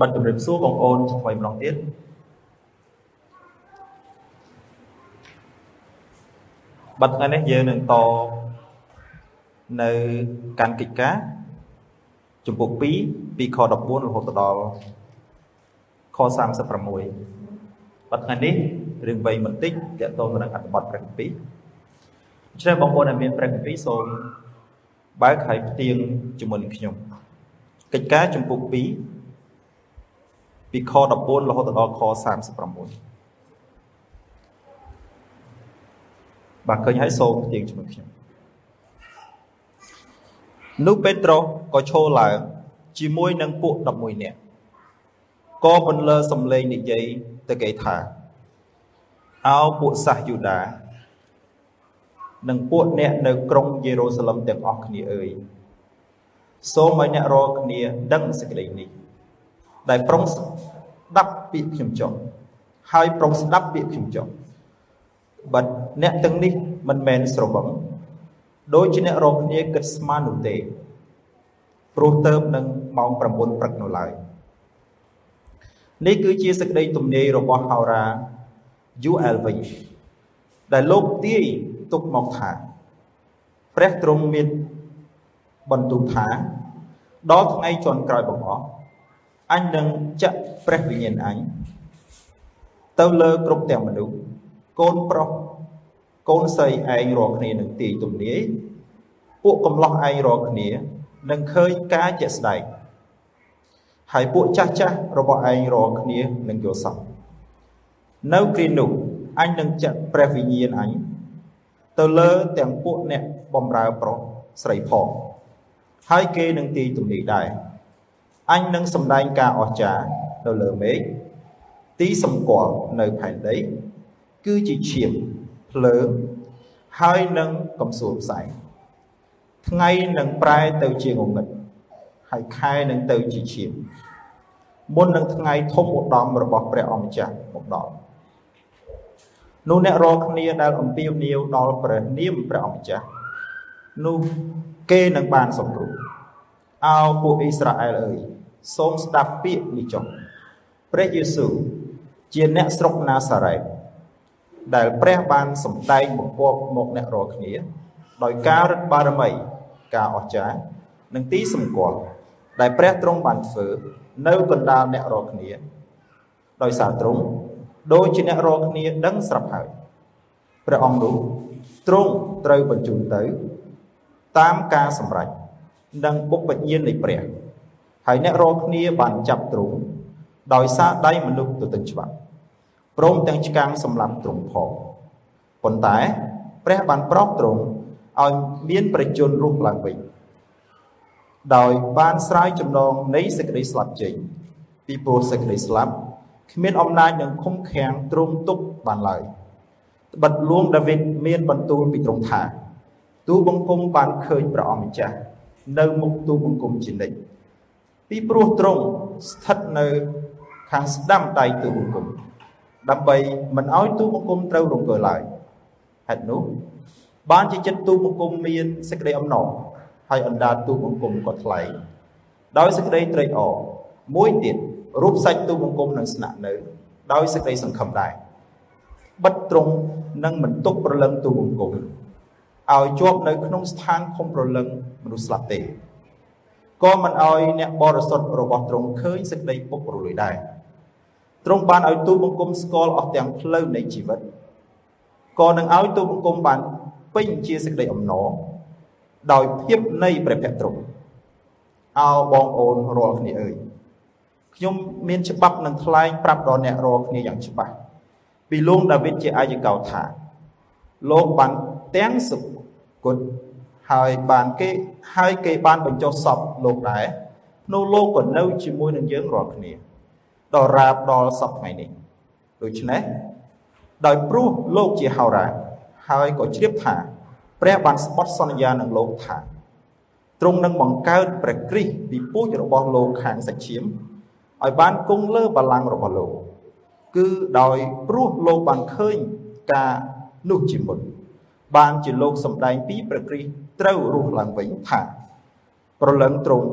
បាទជម្រាបសួរបងប្អូនថ្មីម្ដងទៀតបាទថ្ងៃនេះយើងនឹងតនៅកាន់កិច្ចការចំពុក2ពីខ14រហូតដល់ខ36បាទថ្ងៃនេះរឿងវ័យបន្តិចតកតទៅនឹងអត្ថបទព្រះគម្ពីរដូច្នេះបងប្អូនដែលមានព្រះគម្ពីរសូមបើកហើយផ្ទៀងជាមួយនឹងខ្ញុំកិច្ចការចំពុក2 ពីខ14រហូតដល់ខ36បាទឃើញហើយសូមផ្ទៀងជាមួយខ្ញុំនោះពេត្រុសក៏ឈរឡើងជាមួយនឹងពួក11នាក់ក៏បន្លឺសំឡេងនិយាយទៅគេថាអោពួកសាសយូដានិងពួកអ្នកនៅក្រុងយេរូសាឡឹមទាំងអស់គ្នាអើយសូមឲ្យអ្នករាល់គ្នាដឹងសេចក្តីនេះដែលប្រុង ស្ដាប់ពាក្យខ្ញុំចុះហើយប្រុងស្ដាប់ពាក្យខ្ញុំចុះបិទអ្នកទាំងនេះមិនមែនស្រវឹងដូចជាអ្នករកគ្នាគិតស្មាននោះទេព្រោះទៅនឹងម៉ោង9ព្រឹកនៅឡើយនេះគឺជាសេចក្តីទំនាយរបស់ហោរា UL វិញដែលលោកទាយទុកមកថាព្រះទ្រង់មានបន្ទូលថាដល់ថ្ងៃជន់ក្រោយបង្អស់ អញនឹងចាក់ព្រះវិញ្ញាណអញទៅលើគ្រប់ទាំងមនុស្សកូនប្រុសកូនស្រីឯងរាល់គ្នានឹងទាយទំនាយពួកកំឡោះឯងរាល់គ្នានឹងឃើញការជាក់ស្ដែងហើយពួកចាស់ចាស់របស់ឯងរាល់គ្នានឹងយល់សប្តិនៅគ្រានោះអញនឹងចាក់ព្រះវិញ្ញាណអញទៅលើទាំងពួកអ្នកបំរើប្រុសស្រីផងហើយគេនឹងទាយទំនាយដែរ អញនឹងសម្ដែងការអស្ចារ្យនៅលើមេឃទីសម្គាល់នៅផែនដីគឺជាឈាមភ្លើងហើយនឹងកំសួលផ្សែងថ្ងៃនឹងប្រែទៅជាងងឹតហើយខែនឹងទៅជាឈាមមុននឹងថ្ងៃធំឧត្តមរបស់ព្រះអង្គម្ចាស់មកដល់នោះអ្នករាល់គ្នាដែលអំពាវនាវដល់ព្រះនាមព្រះអង្គម្ចាស់នោះគេនឹងបានសង្គ្រោះអោពួកអ៊ីស្រាអែលអើយ សូមស្ដាប់ពាក្យនេះចុះព្រះយេស៊ូវជាអ្នកស្រុកណាសារ៉េតដែលព្រះបានសម្ដែងបង្គាប់មកអ្នករាល់គ្នា ដោយការរឹតបារមីការអស្ចារ្យនិងទីសម្គាល់ដែលព្រះទ្រង់បានធ្វើនៅកណ្ដាលអ្នករាល់គ្នា ដោយសារទ្រង់ដូចជាអ្នករាល់គ្នាដឹងស្រាប់ហើយព្រះអង្គនោះទ្រង់ត្រូវបញ្ជូនទៅ តាមការសម្រេចនិងបុព្វញ្ញាណនៃព្រះ ហើយអ្នករាល់គ្នាបានចាប់ទ្រង់ដោយសារដៃមនុស្សទៅទាំងច្បាប់ព្រមទាំងឆ្កាំងសម្លាប់ទ្រង់ផងប៉ុន្តែព្រះបានប្រោសទ្រង់ឲ្យមានប្រជញ្ញរស់ឡើងវិញដោយបានស្រាយចំណងនៃសេចក្តីស្លាប់ចេញពីព្រោះសេចក្តីស្លាប់គ្មានអំណាចនឹងឃុំឃាំងទ្រង់ទុកបានឡើយត្បិតលួងដាវីតមានបន្ទូលពីទ្រង់ថាទូបង្គំបានឃើញព្រះអង្គម្ចាស់នៅមុខទូបង្គំជានិច្ច ពីព្រោះទ្រង់ស្ថិតនៅខាងស្ដាំដៃទូបង្គំដើម្បីមិនឲ្យទូបង្គំត្រូវរង្គើឡើយហេតុនោះបានជាចិត្តទូបង្គំមានសេចក្តីអំណរហើយអណ្ដាតទូបង្គំក៏ថ្លៃដោយសេចក្តីត្រេកអរមួយទៀតរូបសាច់ទូបង្គំនឹងស្នាក់នៅ ដោយសេចក្តីសង្ឃឹមដែរបិទត្រង់នឹងមិនទុកប្រលឹងទូបង្គំឲ្យជាប់នៅក្នុងស្ថានខំប្រលឹងមនុស្សស្លាប់ទេ ក៏មិនឲ្យអ្នកបរិសុទ្ធរបស់ទ្រង់ឃើញសេចក្តីពុករលួយដែរទ្រង់បានឲ្យទូបង្គំស្គាល់អស់ទាំងផ្លូវនៃជីវិតក៏នឹងឲ្យទូបង្គំបានពេញជាសេចក្តីអំណរដោយភាពនៃព្រះភ័ក្ត្រទ្រង់អោបងប្អូនរាល់គ្នាអើយខ្ញុំមានច្បាប់នឹងថ្លែងប្រាប់ដល់អ្នករាល់គ្នាយ៉ាងច្បាស់ពីលោកដាវីតជាអាយកោថាលោកបានទាំងសុគត ហើយបានគេហើយគេបានបញ្ចុះសពលោកដែរនោះលោកក៏នៅជាមួយនឹងយើងរាល់គ្នាដល់រាបដល់សពថ្ងៃនេះដូច្នេះដោយព្រោះលោកជាហោរាហើយក៏ជ្រាបថាព្រះបានស្បត់សន្យានឹងលោកថាទ្រង់នឹងបង្កើតព្រះគ្រីស្ទពីពូជរបស់លោកខាងសាច់ឈាមឲ្យបានគង់លើបល្ល័ង្ករបស់លោក គឺដោយព្រោះលោកបានឃើញការនោះជាមុន បានជាលោកសម្ដែងពីព្រះគ្រីស្ទត្រូវរស់ឡើងវិញថាប្រលឹងទ្រង់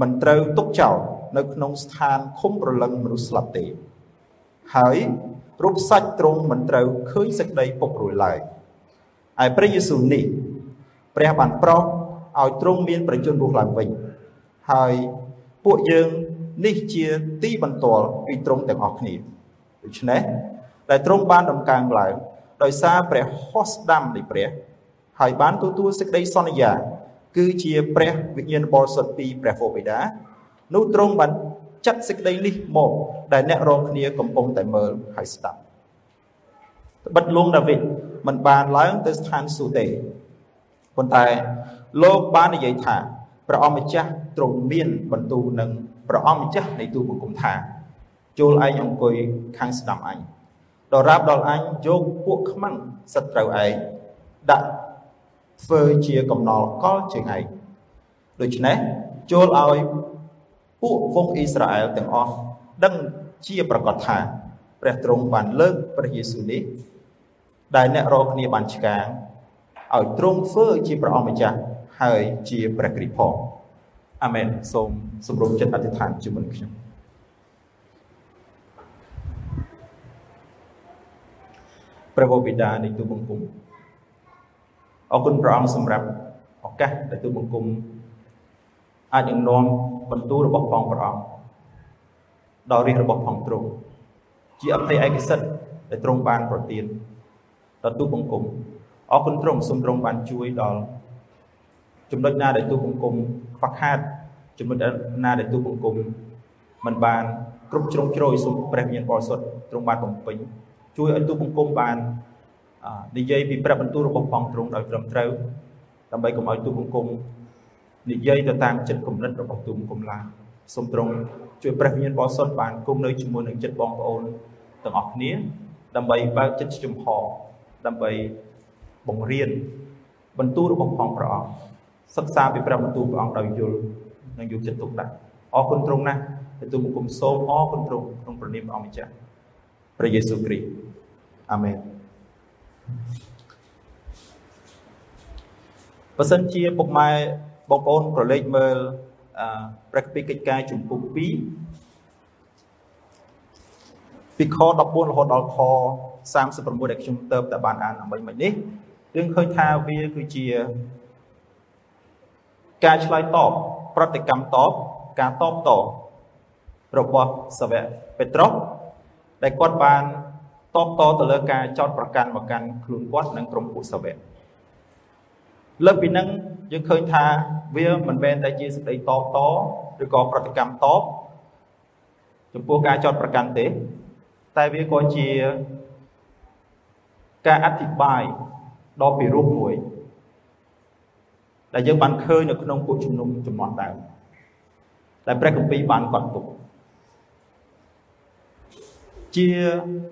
មិនត្រូវទុកចោលនៅក្នុងស្ថានឃុំប្រលឹងមនុស្សស្លាប់ទេ ហើយរូបសាច់ទ្រង់មិនត្រូវឃើញសេចក្តីពុករលួយឡើយឯព្រះយេស៊ូវនេះព្រះបានប្រោសឲ្យទ្រង់មានប្រជញ្ញរស់ឡើងវិញហើយពួកយើងនេះជាទីបន្ទាល់ពីទ្រង់ទាំងអស់គ្នាដូច្នេះដែលទ្រង់បានដំកើងឡើង ដោយសារព្រះហស្តាំនៃព្រះហើយបានទទួលសេចក្តីសន្យា គឺជាព្រះវិញ្ញាណបរិសុទ្ធពីព្រះវរបិតានោះទ្រង់បានចាត់សេចក្តីនេះមកដែលអ្នករងគ្នាកំពុងតែមើលហើយស្ដាប់ត្បិតលងដាវីតមិនបានឡើងទៅស្ថានសួគ៌ទេប៉ុន្តែលោកបាននិយាយថាព្រះអម្ចាស់ទ្រង់មានបន្ទូលនឹងព្រះអម្ចាស់នៃទូបង្គំថាចូលឯងអង្គុយខាងស្ដាំអញ ដរាបដល់អញយកពួកខ្មាំងសត្រូវឯងដាក់ធ្វើជាកំណល់កលជើងឯងដូច្នេះចូលឲ្យពួកវងអ៊ីស្រាអែលទាំងអស់ដឹងជាប្រកាសថា ព្រះទ្រង់បានលើកព្រះយេស៊ូវនេះដែលអ្នករកគ្នាបានឆ្កាងឲ្យទ្រង់ធ្វើជាព្រះអម្ចាស់ហើយជាព្រះគ្រីស្ទផងអាមែនសូមសម្រុំចិត្តអធិដ្ឋានជាមួយខ្ញុំ ព្រះបិតានៃទូបង្គំអរគុណព្រះអង្គសម្រាប់ឱកាសដែលទូបង្គំអាចនឹងនាំបន្ទូលរបស់ផងព្រះអង្គដល់រាជរបស់ផងទ្រង់ជាអភ័យឯកសិទ្ធដែលទ្រង់បានប្រទានដល់ទូបង្គំអរគុណទ្រង់សូមទ្រង់បានជួយដល់ចំណុចណាដែលទូបង្គំខ្វះខាតចំណុចណាដែលទូបង្គំมันបានគ្រប់ជ្រុងជ្រោយសូមព្រះវិញ្ញាណបរិសុទ្ធទ្រង់បានបំពេញ ជួយឲ្យទូបង្គំបាននិយាយពីព្រះបន្ទូលរបស់ផងទ្រង់ដោយត្រឹមត្រូវដើម្បីកុំឲ្យទូបង្គំនិយាយទៅតាមចិត្តគំនិតរបស់ទូបង្គំឡើយសូមទ្រង់ជួយព្រះវិញ្ញាណបរិសុទ្ធបានគង់នៅជាមួយនឹងចិត្តបងប្អូនទាំងអស់គ្នា ដើម្បីបើកចិត្តចំហដើម្បីបង្រៀនបន្ទូលរបស់ផងព្រះអង្គសិក្សាពីព្រះបន្ទូលព្រះអង្គដោយយល់និងយកចិត្តទុកដាក់អរគុណទ្រង់ណាស់ដែលទូបង្គំសូមអរគុណទ្រង់ក្នុងព្រះនាមព្រះអង្គម្ចាស់ព្រះយេស៊ូវគ្រីស្ទ អាមែនបើសិនជាពុកម៉ែបងប្អូនប្រឡេកមើលព្រះគម្ពីរកិច្ចការជំពូក2ពីខ14រហូតដល់ខ36ដែលខ្ញុំទៅតែបានអានអំបញ្ញមិញនេះយើងឃើញថាវាគឺជាការឆ្លើយតបប្រតិកម្មតបការតបតរបស់សាវកពេត្រុសដែលគាត់បាន តបតទៅលើការចោតប្រកាន់មកកាន់ខ្លួនគាត់និងក្រុមពួកសាវកលើកពីនឹងយើងឃើញថាវាមិនមែនតែជាសេចក្តីតបតឬក៏ប្រតិកម្មតបចំពោះការចោតប្រកាន់ទេ តែវាក៏ជាការអធិប្បាយដ៏ពិរោះមួយ ដែលយើងបានឃើញនៅក្នុងពួកជំនុំចំនួនដើមដែលព្រះគម្ពីរបានកត់ទុក ជា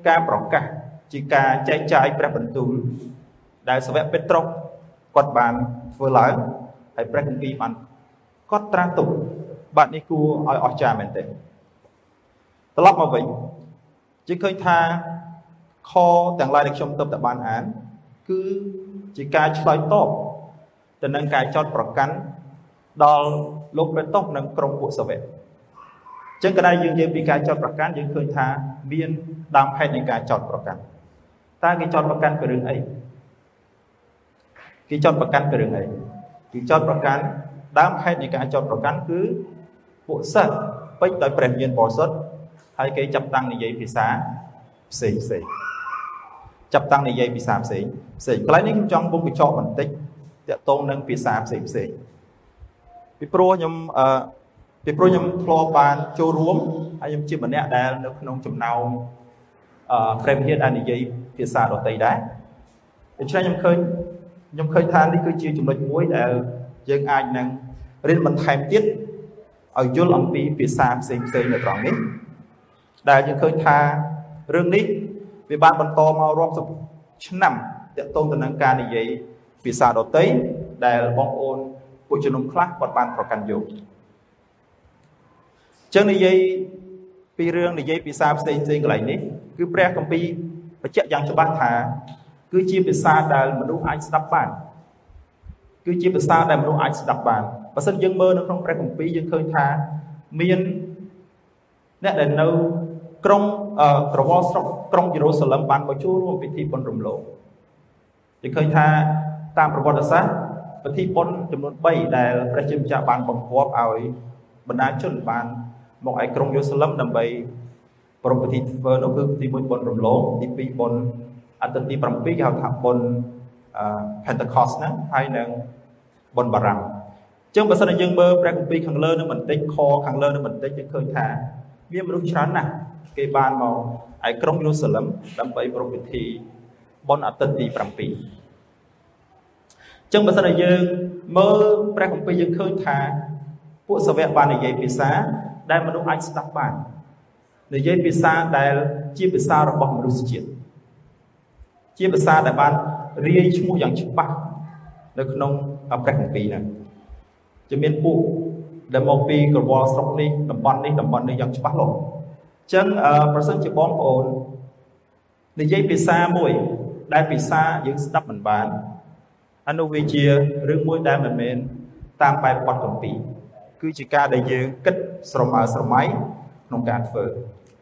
ការប្រកាសជាការចែកចាយព្រះបន្ទូលដែលសាវកពេត្រុសគាត់បានធ្វើឡើងហើយព្រះគម្ពីរបានកត់ត្រាទុកបាទនេះគួរឲ្យអស្ចារ្យមែនទែនត្រឡប់មកវិញជាឃើញថាខទាំងឡាយដែលខ្ញុំទើបតែបានអាន គឺជាការឆ្លើយតបទៅនឹងការចោតប្រកាន់ដល់លោកពេតុសនិងក្រុមពួកសាវកអញ្ចឹងកណ្ដាលយើងនិយាយពីការចោតប្រកាន់យើងឃើញថាមានដើមហេតុនៃការចោតប្រកាន់តើគេចោតប្រកាន់ពីរឿងអីគេចោតប្រកាន់ពីរឿងអីគេចោតប្រកាន់ដើមហេតុនៃការចោតប្រកាន់គឺពួកសិស្សពេញដោយព្រះវិញ្ញាណបរិសុទ្ធហើយគេចាប់តាំងនិយាយភាសាផ្សេងផ្សេងចាប់តាំងនិយាយភាសាផ្សេងផ្សេងកន្លែងនេះខ្ញុំចង់ពុំបញ្ចប់បន្តិចតកតងនឹងភាសាផ្សេងផ្សេងពីព្រោះខ្ញុំអឺ ពីព្រោះខ្ញុំធ្លាប់បានចូលរួមហើយខ្ញុំជាម្នាក់ដែលនៅក្នុងចំណោមអឺព្រះវិហារដែលនិយាយភាសាដទៃដែរដូច្នេះខ្ញុំឃើញខ្ញុំឃើញថានេះគឺជាចំណុចមួយដែលយើងអាចនឹងរៀនបន្ថែមទៀតឲ្យយល់អំពីភាសាផ្សេងផ្សេងនៅត្រង់នេះដែលយើងឃើញថារឿងនេះវាបានបន្តមករាប់សិបឆ្នាំតកតងទៅនឹងការនិយាយភាសាដទៃដែលបងប្អូនពួកជំនុំខ្លះគាត់បានប្រកាន់យក ចឹងនិយាយពីរឿងនិយាយភាសាផ្សេងផ្សេងកន្លែងនេះគឺព្រះគម្ពីរបញ្ជាក់យ៉ាងច្បាស់ថាគឺជាភាសាដែលមនុស្សអាចស្ដាប់បានគឺជាភាសាដែលមនុស្សអាចស្ដាប់បានបើសិនយើងមើលនៅក្នុងព្រះគម្ពីរយើងឃើញថាមានអ្នកដែលនៅក្រុងក្រវល់ស្រុកក្រុងយេរូសាឡឹមបានមកចូលរួមពិធីបុណ្យរំលងគេឃើញថាតាមប្រវត្តិសាស្ត្រពិធីបុណ្យចំនួន3ដែលព្រះជាម្ចាស់បានបង្គាប់ឲ្យបណ្ដាជនបាន មកឯក្រុងយេរូសាឡឹមដើម្បីប្រពៃពិធីធ្វើនោះគឺទី1បុណ្យរំលងទី2បុណ្យអត្តទី7គេហៅថាបុណ្យ Pentecost ហ្នឹងហើយនឹងបុណ្យបារាំងអញ្ចឹងបើសិនជាយើងមើលព្រះគម្ពីរខាងលើនឹងបន្តិចខខាងលើនឹងបន្តិចយើងឃើញថាមានមនុស្សច្រើនណាស់គេបានមកឯក្រុងយេរូសាឡឹមដើម្បីប្រពៃពិធីបុណ្យអាទិត្យទី7អញ្ចឹងបើសិនជាយើងមើលព្រះគម្ពីរយើងឃើញថាពួកសាវកបាននិយាយភាសា ដែលមនុស្សអាចស្ដាប់បាននិយាយភាសាដែលជាភាសារបស់មនុស្សជាតិជាភាសាដែលបានរាយឈ្មោះយ៉ាងច្បាស់នៅក្នុងព្រះគម្ពីរហ្នឹងជាមានពួកដែលមកពីក្រវល់ស្រុកនេះតំបន់នេះតំបន់នេះយ៉ាងច្បាស់លាស់អញ្ចឹងប្រសិនជាបងប្អូននិយាយភាសាមួយដែលភាសាយើងស្ដាប់មិនបានអានោះវាជារឿងមួយដែលមិនមែនតាមបែបបទកម្ពីគឺជាការដែលយើងគិត ស្រមើស្រមៃក្នុងការធ្វើ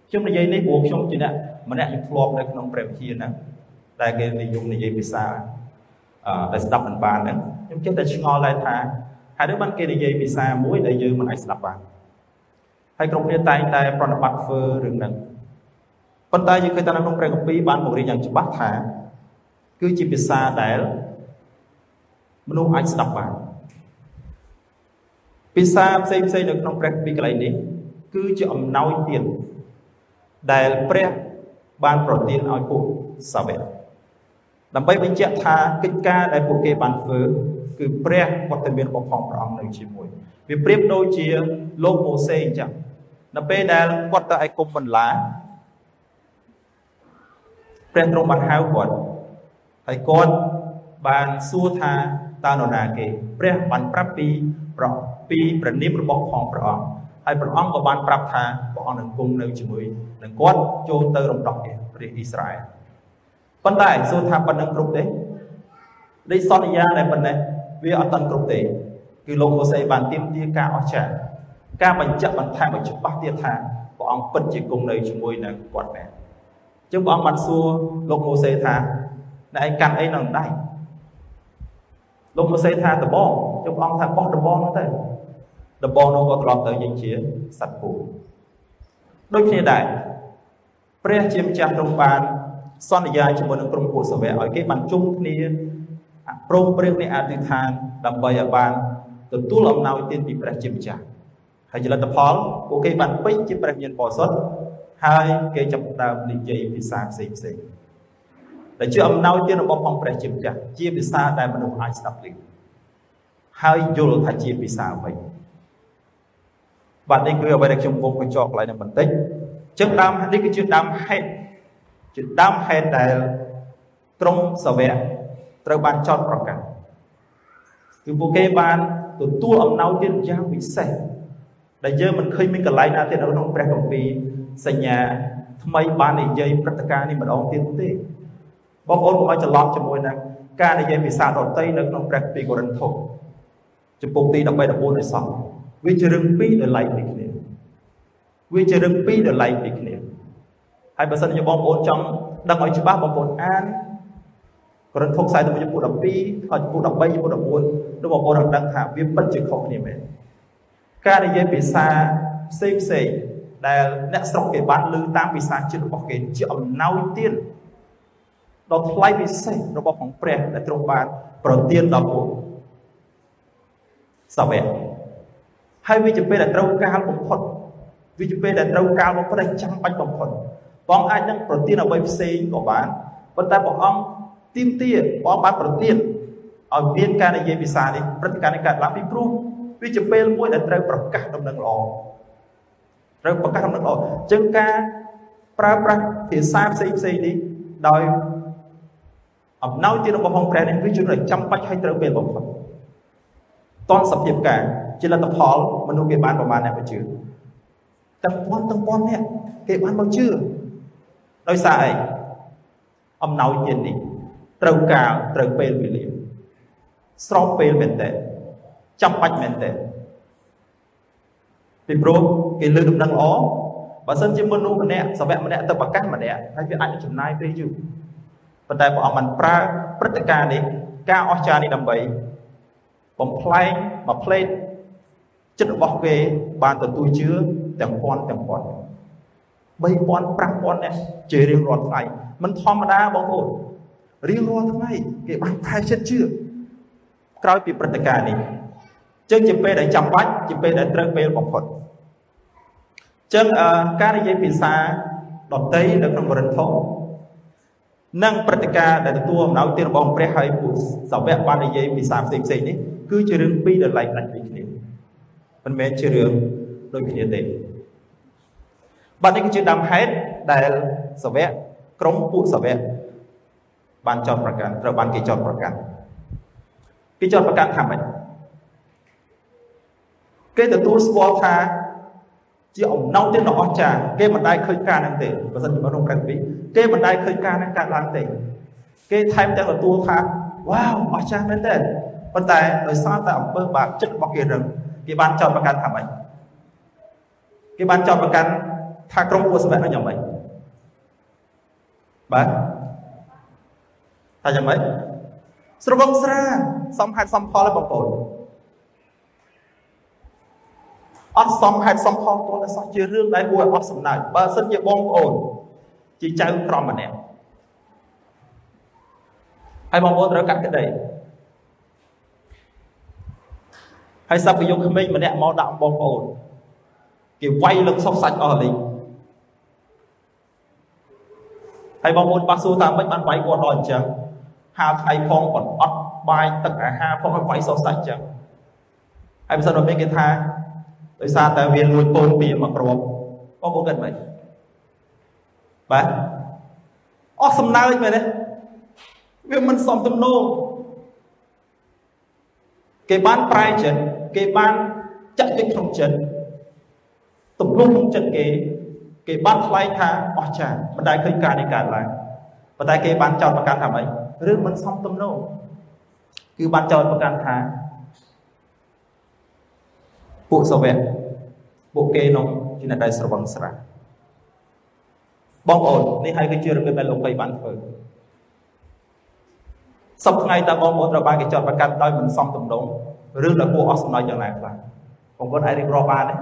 ខ្ញុំនិយាយនេះព្រោះខ្ញុំជាអ្នកម្នាក់ខ្ញុំធ្លាប់នៅក្នុងព្រះវិជាហ្នឹងដែលគេនិយមនិយាយភាសាអឺដែលស្ដាប់មិនបានហ្នឹងខ្ញុំចេះតែឆ្ងល់ដែរថាហើយដូចបានគេនិយាយភាសាមួយដែលយើងមិនអាចស្ដាប់បានហើយក្រុមគ្នាតែងតែប្រណិប័តធ្វើរឿងហ្នឹងប៉ុន្តែយើងឃើញថានៅក្នុងព្រះគម្ពីរបានបង្រៀនយ៉ាងច្បាស់ថាគឺជាភាសាដែលមនុស្សអាចស្ដាប់បាន ភាសាផ្សេងផ្សេងនៅក្នុងព្រះគម្ពីរកន្លែងនេះ គឺជាអំណោយទានដែលព្រះបានប្រទានឲ្យពួកសាវកដើម្បីបញ្ជាក់ថាកិច្ចការដែលពួកគេបានធ្វើគឺព្រះវត្តមានរបស់ផងព្រះអង្គនៅជាមួយវាប្រៀបដូចជាលោកម៉ូសេអញ្ចឹងនៅពេលដែលគាត់ទៅឯគុំបន្លាព្រះទ្រង់បានហៅគាត់ហើយគាត់បានសួរថាតើនរណាគេ ព្រះបានប្រាប់ពីប្រ ពីព្រះនាមរបស់ផងព្រះអង្គហើយព្រះអង្គក៏បានប្រាប់ថាព្រះអង្គនឹងគង់នៅជាមួយនឹងគាត់ចូលទៅរំដោះរាជអ៊ីស្រាអែលប៉ុន្តែសួរថាប៉ុណ្្នឹងគ្រប់ទេនៃសន្យាដែលប៉ុណ្ណេះវាអត់តាន់គ្រប់ទេគឺលោកម៉ូសេបានទាមទារការអស្ចារ្យការបញ្ជាក់បន្ថែមឲ្យច្បាស់ទៀតថាព្រះអង្គពិតជាគង់នៅជាមួយនឹងគាត់មែនអញ្ចឹងព្រះអង្គបានសួរលោកម៉ូសេថាអ្នកឯងកាន់អីនៅដៃលោកម៉ូសេថាដបងជប់អង្គថាបោះដបងនោះទៅ ដបងនោះក៏ត្រឡប់ទៅយើងជាសត្វពូដូចគ្នាដែរព្រះជាម្ចាស់ទ្រង់បានសន្យាជាមួយនឹងក្រុមពួកសាវកឲ្យគេបានជុំគ្នាព្រមព្រៀងនៃអធិដ្ឋានដើម្បីឲ្យបានទទួលអំណោយទានពីព្រះជាម្ចាស់ហើយជាលទ្ធផលពួកគេបានពេញជាព្រះញាណបរិសុទ្ធហើយគេចាប់ដើមនិយាយភាសាផ្សេងផ្សេងដែលជាអំណោយទានរបស់ផងព្រះជាម្ចាស់ជាភាសាដែលមនុស្សអាចស្ដាប់ឮហើយយល់ថាជាភាសាអ្វី បាទនេះគឺអ្វីដែលខ្ញុំវងកញ្ចក់កន្លែងនេះបន្តិចចឹងដើមនេះគឺជាដើមហេតុជាដើមហេតុដែលក្រុមសាវកត្រូវបានចោតប្រកាន់គឺពួកគេបានទទួលអំណោយទានយ៉ាងពិសេសដែលយើងមិនឃើញមានកន្លែងណាទៀតនៅក្នុងព្រះគម្ពីរសញ្ញាថ្មីបាននិយាយព្រឹត្តិការណ៍នេះម្ដងទៀតទេបងប្អូនកុំឲ្យច្រឡំជាមួយនឹងការនិយាយភាសាដទៃនៅក្នុងព្រះគម្ពីរកូរិនថូសចំពុកទី13 14ឲ្យសោះ វាជារឿងពីរដែលឡែកពីគ្នាវាជារឿងពីរដែលឡែកពីគ្នាហើយបើសិនជាបងប្អូនចង់ដឹងឲ្យច្បាស់បងប្អូនអានករិនថុកខ្សែទៅចំពោះ12ឲ្យចំពោះ13ចំពោះ14នោះបងប្អូននឹងដឹងថាវាពិតជាខុសគ្នាមែនការនិយាយភាសាផ្សេងផ្សេងដែលអ្នកស្រុកគេបានលើតាមភាសាជាតិរបស់គេជាអំណោយទានដ៏ថ្លៃពិសេសរបស់ផងព្រះដែលទ្រង់បានប្រទានដល់ពួកសាវក ហើយវាជាពេលដែលត្រូវការបំផុតវាជាពេលដែលត្រូវការបំផុតដែលចាំបាច់បំផុតព្រះអង្គអាចនឹងប្រទានអ្វីផ្សេងក៏បានប៉ុន្តែព្រះអង្គទៀមទាព្រះអង្គបានប្រទានឲ្យមានការនិយាយភាសានេះព្រឹត្តិការណ៍នេះកើតឡើងពីព្រោះវាជាពេលមួយដែលត្រូវប្រកាសដំណឹងល្អត្រូវប្រកាសដំណឹងល្អអញ្ចឹងការប្រើប្រាស់ភាសាផ្សេងផ្សេងនេះដោយអំណោយទានរបស់ផងព្រះនេះវាជួយឲ្យចាំបាច់ឲ្យត្រូវពេលបំផុតតនសភាពការ ជាលទ្ធផលមនុស្សគេបានប្រមាណអ្នកមកជឿទាំងពាន់ទាំងពាន់អ្នកគេបានមកជឿដោយសារអីអំណោយទាននេះត្រូវការត្រូវពេលវេលាស្របពេលមែនតើចាំបាច់មែនតើពីព្រោះគេលើដំណឹងល្អបើសិនជាមនុស្សម្នាក់សាវកម្នាក់ទៅប្រកាសម្នាក់ហើយវាអាចចំណាយពេលយូរប៉ុន្តែព្រះអង្គបានប្រើព្រឹត្តិការណ៍នេះការអស្ចារ្យនេះដើម្បីបំផ្លែងមួយផ្លេត ចិត្តរបស់គេបានទទួលជឿទាំងពាន់ទាំងពាន់3000 5000នាក់ជារៀងរាល់ថ្ងៃមិនធម្មតាបងប្អូនរៀងរាល់ថ្ងៃគេបានខែចិត្តជឿក្រោយពីព្រឹត្តិការណ៍នេះចឹងជាពេលដែលចាំបាច់ជាពេលដែលត្រូវពេលបំផុតចឹងការនិយាយភាសាដតីនៅក្នុងករិនថូនិងព្រឹត្តិការណ៍ដែលទទួលអំណោយទានរបស់ព្រះហើយពួកសាវកបាននិយាយភាសាផ្សេងផ្សេងនេះគឺជារឿងពីរដែលឡែកដាច់ពីគ្នា មិនមែនជារឿងដូចគ្នាទេបាទនេះគឺជាដើមហេតុដែលសាវកក្រុមពួកសាវកបានចោទប្រកាន់ត្រូវបានគេចោទប្រកាន់គេចោទប្រកាន់ថាម៉េចគេទទួលស្គាល់ថាជាអំណោយទានដ៏អស្ចារ្យគេមិនដែលឃើញការហ្នឹងទេបើសិនជាមនុស្សប្រែពីគេមិនដែលឃើញការហ្នឹងកើតឡើងទេគេថែមទាំងទទួលថាវ៉ាវអស្ចារ្យមែនទេប៉ុន្តែដោយសារតែអំពើបាបចិត្តរបស់គេរឹង គេបានចោទប្រកាន់ថាម៉េចគេបានចោទប្រកាន់ថាក្រុមពួកសវៈនោះយ៉ាងម៉េចបាទថាយ៉ាងម៉េចស្រវឹងស្រាសំហេតុសំផលបងប្អូនអត់សមហេតុសមផលទាល់តែសោះជារឿងដែលគួរឲ្យអស់សំណើចបើសិនជាបងប្អូនជាចៅក្រមម្នាក់ហើយបងប្អូនត្រូវកាត់ក្តី ហើយសាប់យកក្មេងម្នាក់មកដាក់បងប្អូនគេវាយលឹកសុកសាច់អស់លេងហើយបងប្អូនបាសសួរតាមមិនបានវាយគាត់ដល់អញ្ចឹងហាលថ្ងៃផងអត់អត់បាយទឹកអាហារផងឲ្យវាយសុកសាច់អញ្ចឹងហើយបើសិនមកមានគេថាដោយសារតែវាលួចពងពីមកគ្រាប់បងប្អូនគិតមិនបាទអស់សំណើចមែនទេវាមិនសមទំនោរគេបានប្រែចិត្ត គេបានចាក់ទឹកក្នុងចិត្តទំលុះក្នុងចិត្តគេគេបានថ្លែងថាអស្ចារ្យមិនដែលឃើញការនេះកើតឡើងប៉ុន្តែគេបានចោទប្រកាន់ថាម៉េចរឿងមិនសមទំនោរគឺបានចោទប្រកាន់ថាពួកសាវកពួកគេនោះជាអ្នកដែលស្រវឹងស្រាបងប្អូននេះហើយគឺជារបៀបដែលលោកបីបានធ្វើសពថ្ងៃតើបងប្អូនត្រូវបានគេចោទប្រកាន់ដោយមិនសមទំន ងឬដល់ពួកអស់សំណើចយ៉ាងណាខ្លះបងប្អូនអាចរៀបរាប់បានទេ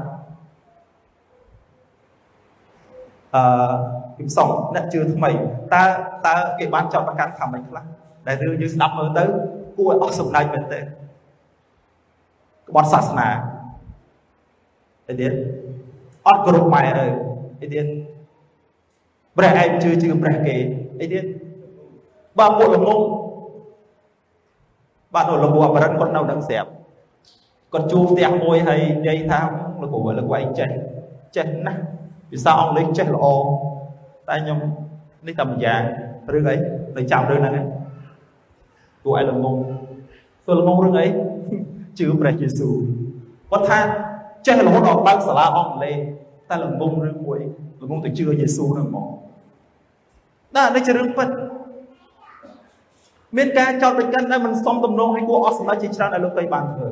អឺពីផ្សំអ្នកជឿថ្មីតើតើគេបានចោទប្រកាន់ថាម៉េចខ្លះដែលរឿងយើងស្ដាប់មើលទៅគួរឲ្យអស់សំណើចមែនទេក្បត់សាសនាអីទៀតអត់គ្រប់ម៉ែឪអីទៀតព្រះឯងជឿជឿព្រះគេអីទៀតបើពួកល្ងងបាទលោកគ្រូអបរិនគាត់នៅនឹងស្រាប់ គាត់ជួផ្ទះមួយហើយនិយាយថាលោកគ្រូលោកគ្រូឯងចេះចេះណាស់ភាសាអង់គ្លេសចេះល្អតែខ្ញុំនេះតែម្យ៉ាងរឿងអីនៅចាំរឿងហ្នឹងឯងគួរឲ្យល្ងងធ្វើល្ងងរឿងអីជឿព្រះយេស៊ូវគាត់ថាចេះរហូតដល់បើកសាលាអង់គ្លេសតែល្ងងរឿងមួយល្ងងទៅជឿយេស៊ូវហ្នឹងហ្មងណានេះជារឿងពិតមានការចោទប្រកាន់ដែលមិនសមទំនងឲ្យគួរអស់សម្ដេចជាច្រើនដែលលោកទៅបានធ្វើ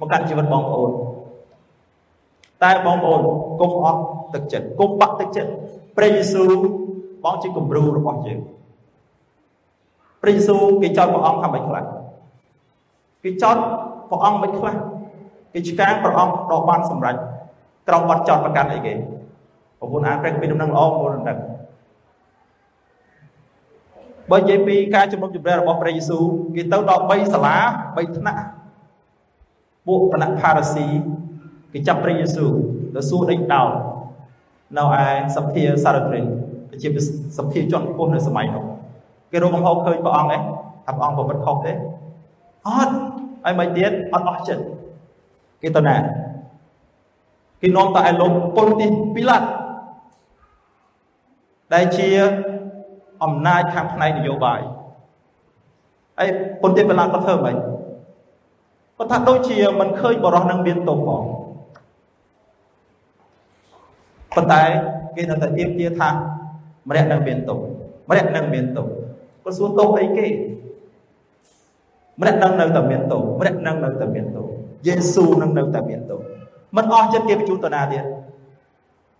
មកកាត់ជីវិតបងប្អូនតែបងប្អូនកុំអស់ទឹកចិត្តកុំបាក់ទឹកចិត្តព្រះយេស៊ូវបងជាគំរូរបស់យើងព្រះយេស៊ូវគេចោទព្រះអង្គថាមិនខ្លះគេចោទព្រះអង្គមិនខ្លះគេឆ្កាងព្រះអង្គដល់បានសម្រេចក្រោមបាត់ចោទប្រកាន់អីគេបងប្អូនអានព្រះគម្ពីរដំណឹងល្អបងប្អូនដឹងបើនិយាយពីការជំនុំជម្រះរបស់ព្រះយេស៊ូវគេទៅដល់3សាលា3ថ្នាក់ ពួកគណៈផារ៉ាស៊ីគេចាប់ព្រះយេស៊ូវទៅសួរដេញដោលនៅឯសភាសារ៉ាត្រិនជាសភាជាន់ខ្ពស់នៅសម័យនោះគេរកកំហុសឃើញព្រះអង្គឯងថាព្រះអង្គប្រព្រឹត្តខុសទេអត់ហើយមិនទៀតអត់អស់ចិត្តគេទៅណាគេនាំទៅឯលោកប៉ុលទីពីឡាត់ដែលជាអំណាចខាងផ្នែកនយោបាយហើយប៉ុន្តែពេលឡើងគាត់ធ្វើម៉េ ចគាត់ថាដូចជាមិនឃើញបរោះនឹងមានទោសផងប៉ុន្តែគេនៅតែទៀមទាថាម្នាក់នឹងមានទោសម្នាក់នឹងមានទោសគាត់សួរទោសអីគេម្នាក់នឹងនៅតែមានទោសម្នាក់នឹងនៅតែមានទោសយេស៊ូនឹងនៅតែមានទោសមិនអស់ចិត្តគេបញ្ជូនទៅណាទៀត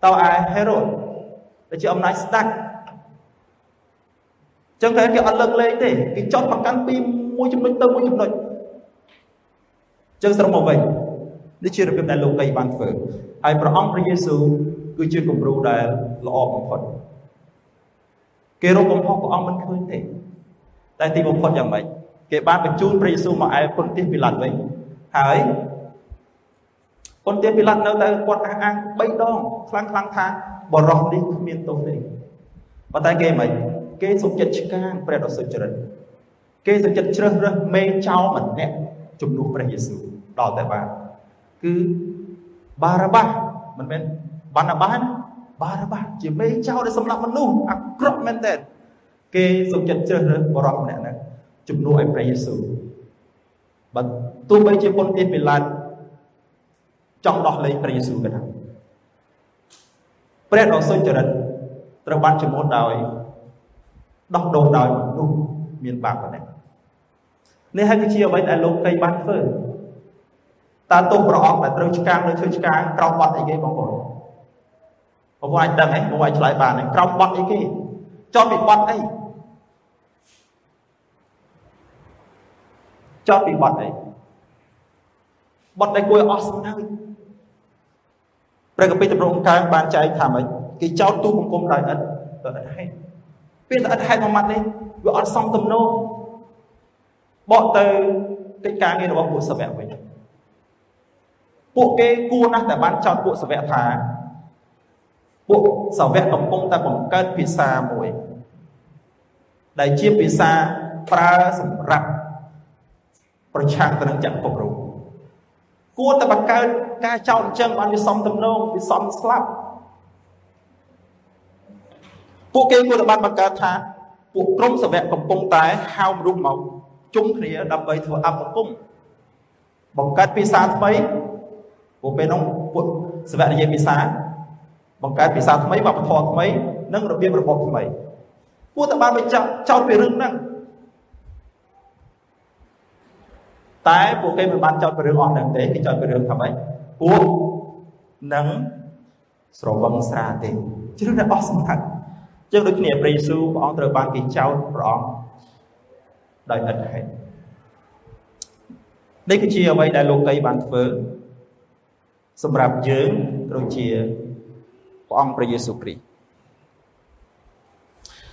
តើឯហេរ៉ូតដែលជាអំណាចស្ដេចចឹងតែគេអត់លើកលែងទេគេចោតប្រកាន់ពីមួយចំណុចទៅមួយចំណុច ចឹងស្រមកវិញនេះជារបៀបដែលលោកីបានធ្វើហើយព្រះអង្គព្រះយេស៊ូវគឺជាគំរូដែលល្អបំផុតគេរកកំហុសព្រះអង្គមិនឃើញទេតែទីបំផុតយ៉ាងម៉េចគេបានបញ្ជូនព្រះយេស៊ូវមកឯពុនទាសពីឡាត់វិញហើយពុនទាសពីឡាត់នៅតែគាត់អះអាង3ដងខ្លាំងខ្លាំងថាបរោះនេះគ្មានទោសទេប៉ុន្តែគេមិនគេសុខចិត្តឆ្កាងព្រះដ៏សុចរិតគេសុខចិត្តជ្រើសរើសមេចោម្នាក់ ជំនួសព្រះយេស៊ូវដល់តែបានគឺបារ៉ាបាសមិនមែនបានណាបាសបារ៉ាបាសជាមេចោដែលសម្លាប់មនុស្សអាក្រក់មែនតើគេសុខចិត្តជ្រើសរើសបរិសម្នាក់ហ្នឹងជំនួសឲ្យព្រះយេស៊ូវបើទោះបីជាពុនទាសពីឡានចង់ដោះលែងព្រះយេស៊ូវក៏ដោយព្រះដ៏សុចរិតត្រូវបានជំនួសដោយដោះដូរដោយមនុស្សមានបាបប៉ុណ្ណេះ នេះហើយគឺជាអ្វីដែលលោកកៃបានធ្វើតើទោសព្រះអង្គដែលត្រូវឆ្កាងនៅធ្វើឆ្កាងក្រោមបត់អីគេបងប្អូនបងប្អូនអាចដឹងហ៎បងអាចឆ្លើយបានហ៎ក្រោមបត់អីគេចោតពីបត់អីចោតពីបត់អីបត់ដែលគួរអស់សំណើចព្រះកពីតម្រង់កើបានចែកថាម៉េចគេចោតទូបង្គំដោយឥតដោយឥតហេតុពេលតែឥតហេតុមួយម៉ាត់នេះវាអត់សមទំនោរ បកទៅកិច្ចការងាររបស់ពួកសាវកវិញពួកគេគួរណាស់តែបានចោទពួកសាវកថាពួកសាវកកំពុងតែបង្កើតភាសាមួយ ដែលជាភាសាប្រើសម្រាប់ប្រឆាំងទៅនឹងចក្រពរូគួរតែបង្កើតការចោទអញ្ចឹងបានវាសំទំនងវាសំស្លាប់ពួកគេគួរតែបានបង្កើតថាពួកក្រុមសាវកកំពុងតែហៅមនុស្សមក ជុំគ្នាដើម្បីធ្វើអបគុំបង្កើតភាសាថ្មីពួកពេលនោះពួកសាវកនិយាយភាសា បង្កើតភាសាថ្មីវប្បធម៌ថ្មីនិងរបៀបរបបថ្មីគួរតែបានបញ្ចប់ចោតពីរឿងហ្នឹងតែពួកគេមិនបានចោតពីរឿងអស់ហ្នឹងទេគេចោតពីរឿងថាម៉េចពួកនឹងស្រវឹងស្រាទេជ្រឿងដែលអស់សម្បត្តិចឹងដូចគ្នាព្រះយេស៊ូវព្រះអង្គត្រូវបានគេចោទព្រះអង្គ ដោយឥតហេតុនេះគឺជាអ្វីដែលលោកីបានធ្វើសម្រាប់យើងដូចជាព្រះអង្គព្រះយេស៊ូវគ្រីស្ទ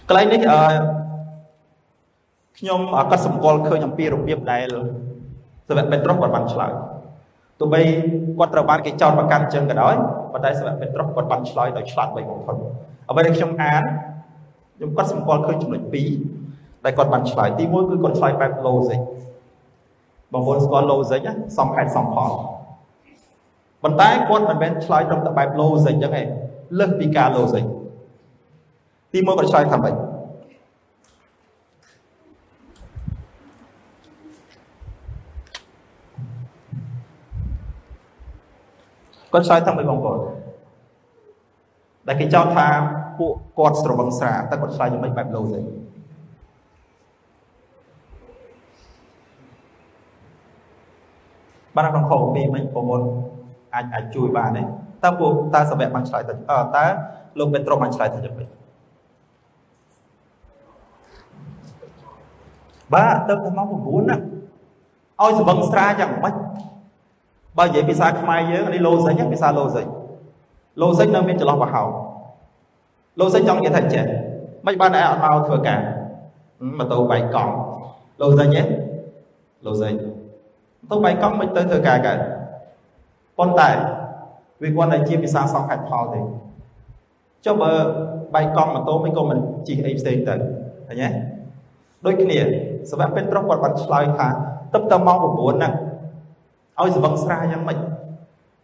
កន្លែងនេះអឺខ្ញុំក៏សម្គាល់ឃើញអំពីរបៀបដែលសាវកពេត្រុសគាត់បានឆ្លើយទោះបីគាត់ត្រូវបានគេចោទប្រកាន់ចឹងក៏ដោយប៉ុន្តែសាវកពេត្រុសគាត់បានឆ្លើយដោយឆ្លាតវៃបំផុតអ្វីដែលខ្ញុំអានខ្ញុំគាត់សម្គាល់ឃើញចំណុច2 ដែលគាត់បានឆ្លើយទី1គឺគាត់ឆ្លើយបែប logic បងប្អូនស្គាល់ logic សំហេតុសំផលប៉ុន្តែគាត់មិនមែនឆ្លើយត្រឹមតែបែប logic ចឹងទេលើសពីការ logic ទី1គាត់ឆ្លើយថាម៉េចគាត់ឆ្លើយថាម៉េចបងប្អូនដែលគេចោទថាពួកគាត់ស្រវឹងស្រាតែគាត់ឆ្លើយយ៉ាងម៉េចបែប logic បានក្នុងខុសពីមិញបងប្អូនអាចអាចជួយបានទេតើពួកតើសាវកបានឆ្លើយទៅអើតើលោកពេត្រុសបានឆ្លើយទៅយ៉ាងម៉េចបាទទៅទៅម៉ោង9ណាឲ្យសវឹងស្រាយ៉ាងម៉េចបើនិយាយភាសាខ្មែរយើងនេះលោសិចភាសាលោសិចលោសិចនៅមានចន្លោះប្រហោលោសិចចង់និយាយថាចេះមិនបានឯអត់មកធ្វើការម៉ូតូបែកកង់លោសិចទេលោសិច ម៉ូតូបែកកង់មិនទៅធ្វើការកើតប៉ុន្តែវាគាត់តែជាភាសាសង្ខេបផលទេចុះបើបែកកង់ម៉ូតូមិនក៏មិនជិះអីផ្សេងទៅឃើញទេដូចគ្នាសវៈពេត្រុសគាត់បានឆ្លើយថាទឹកទៅម៉ោង9ហ្នឹងឲ្យសវឹងស្រាយ៉ាងម៉េច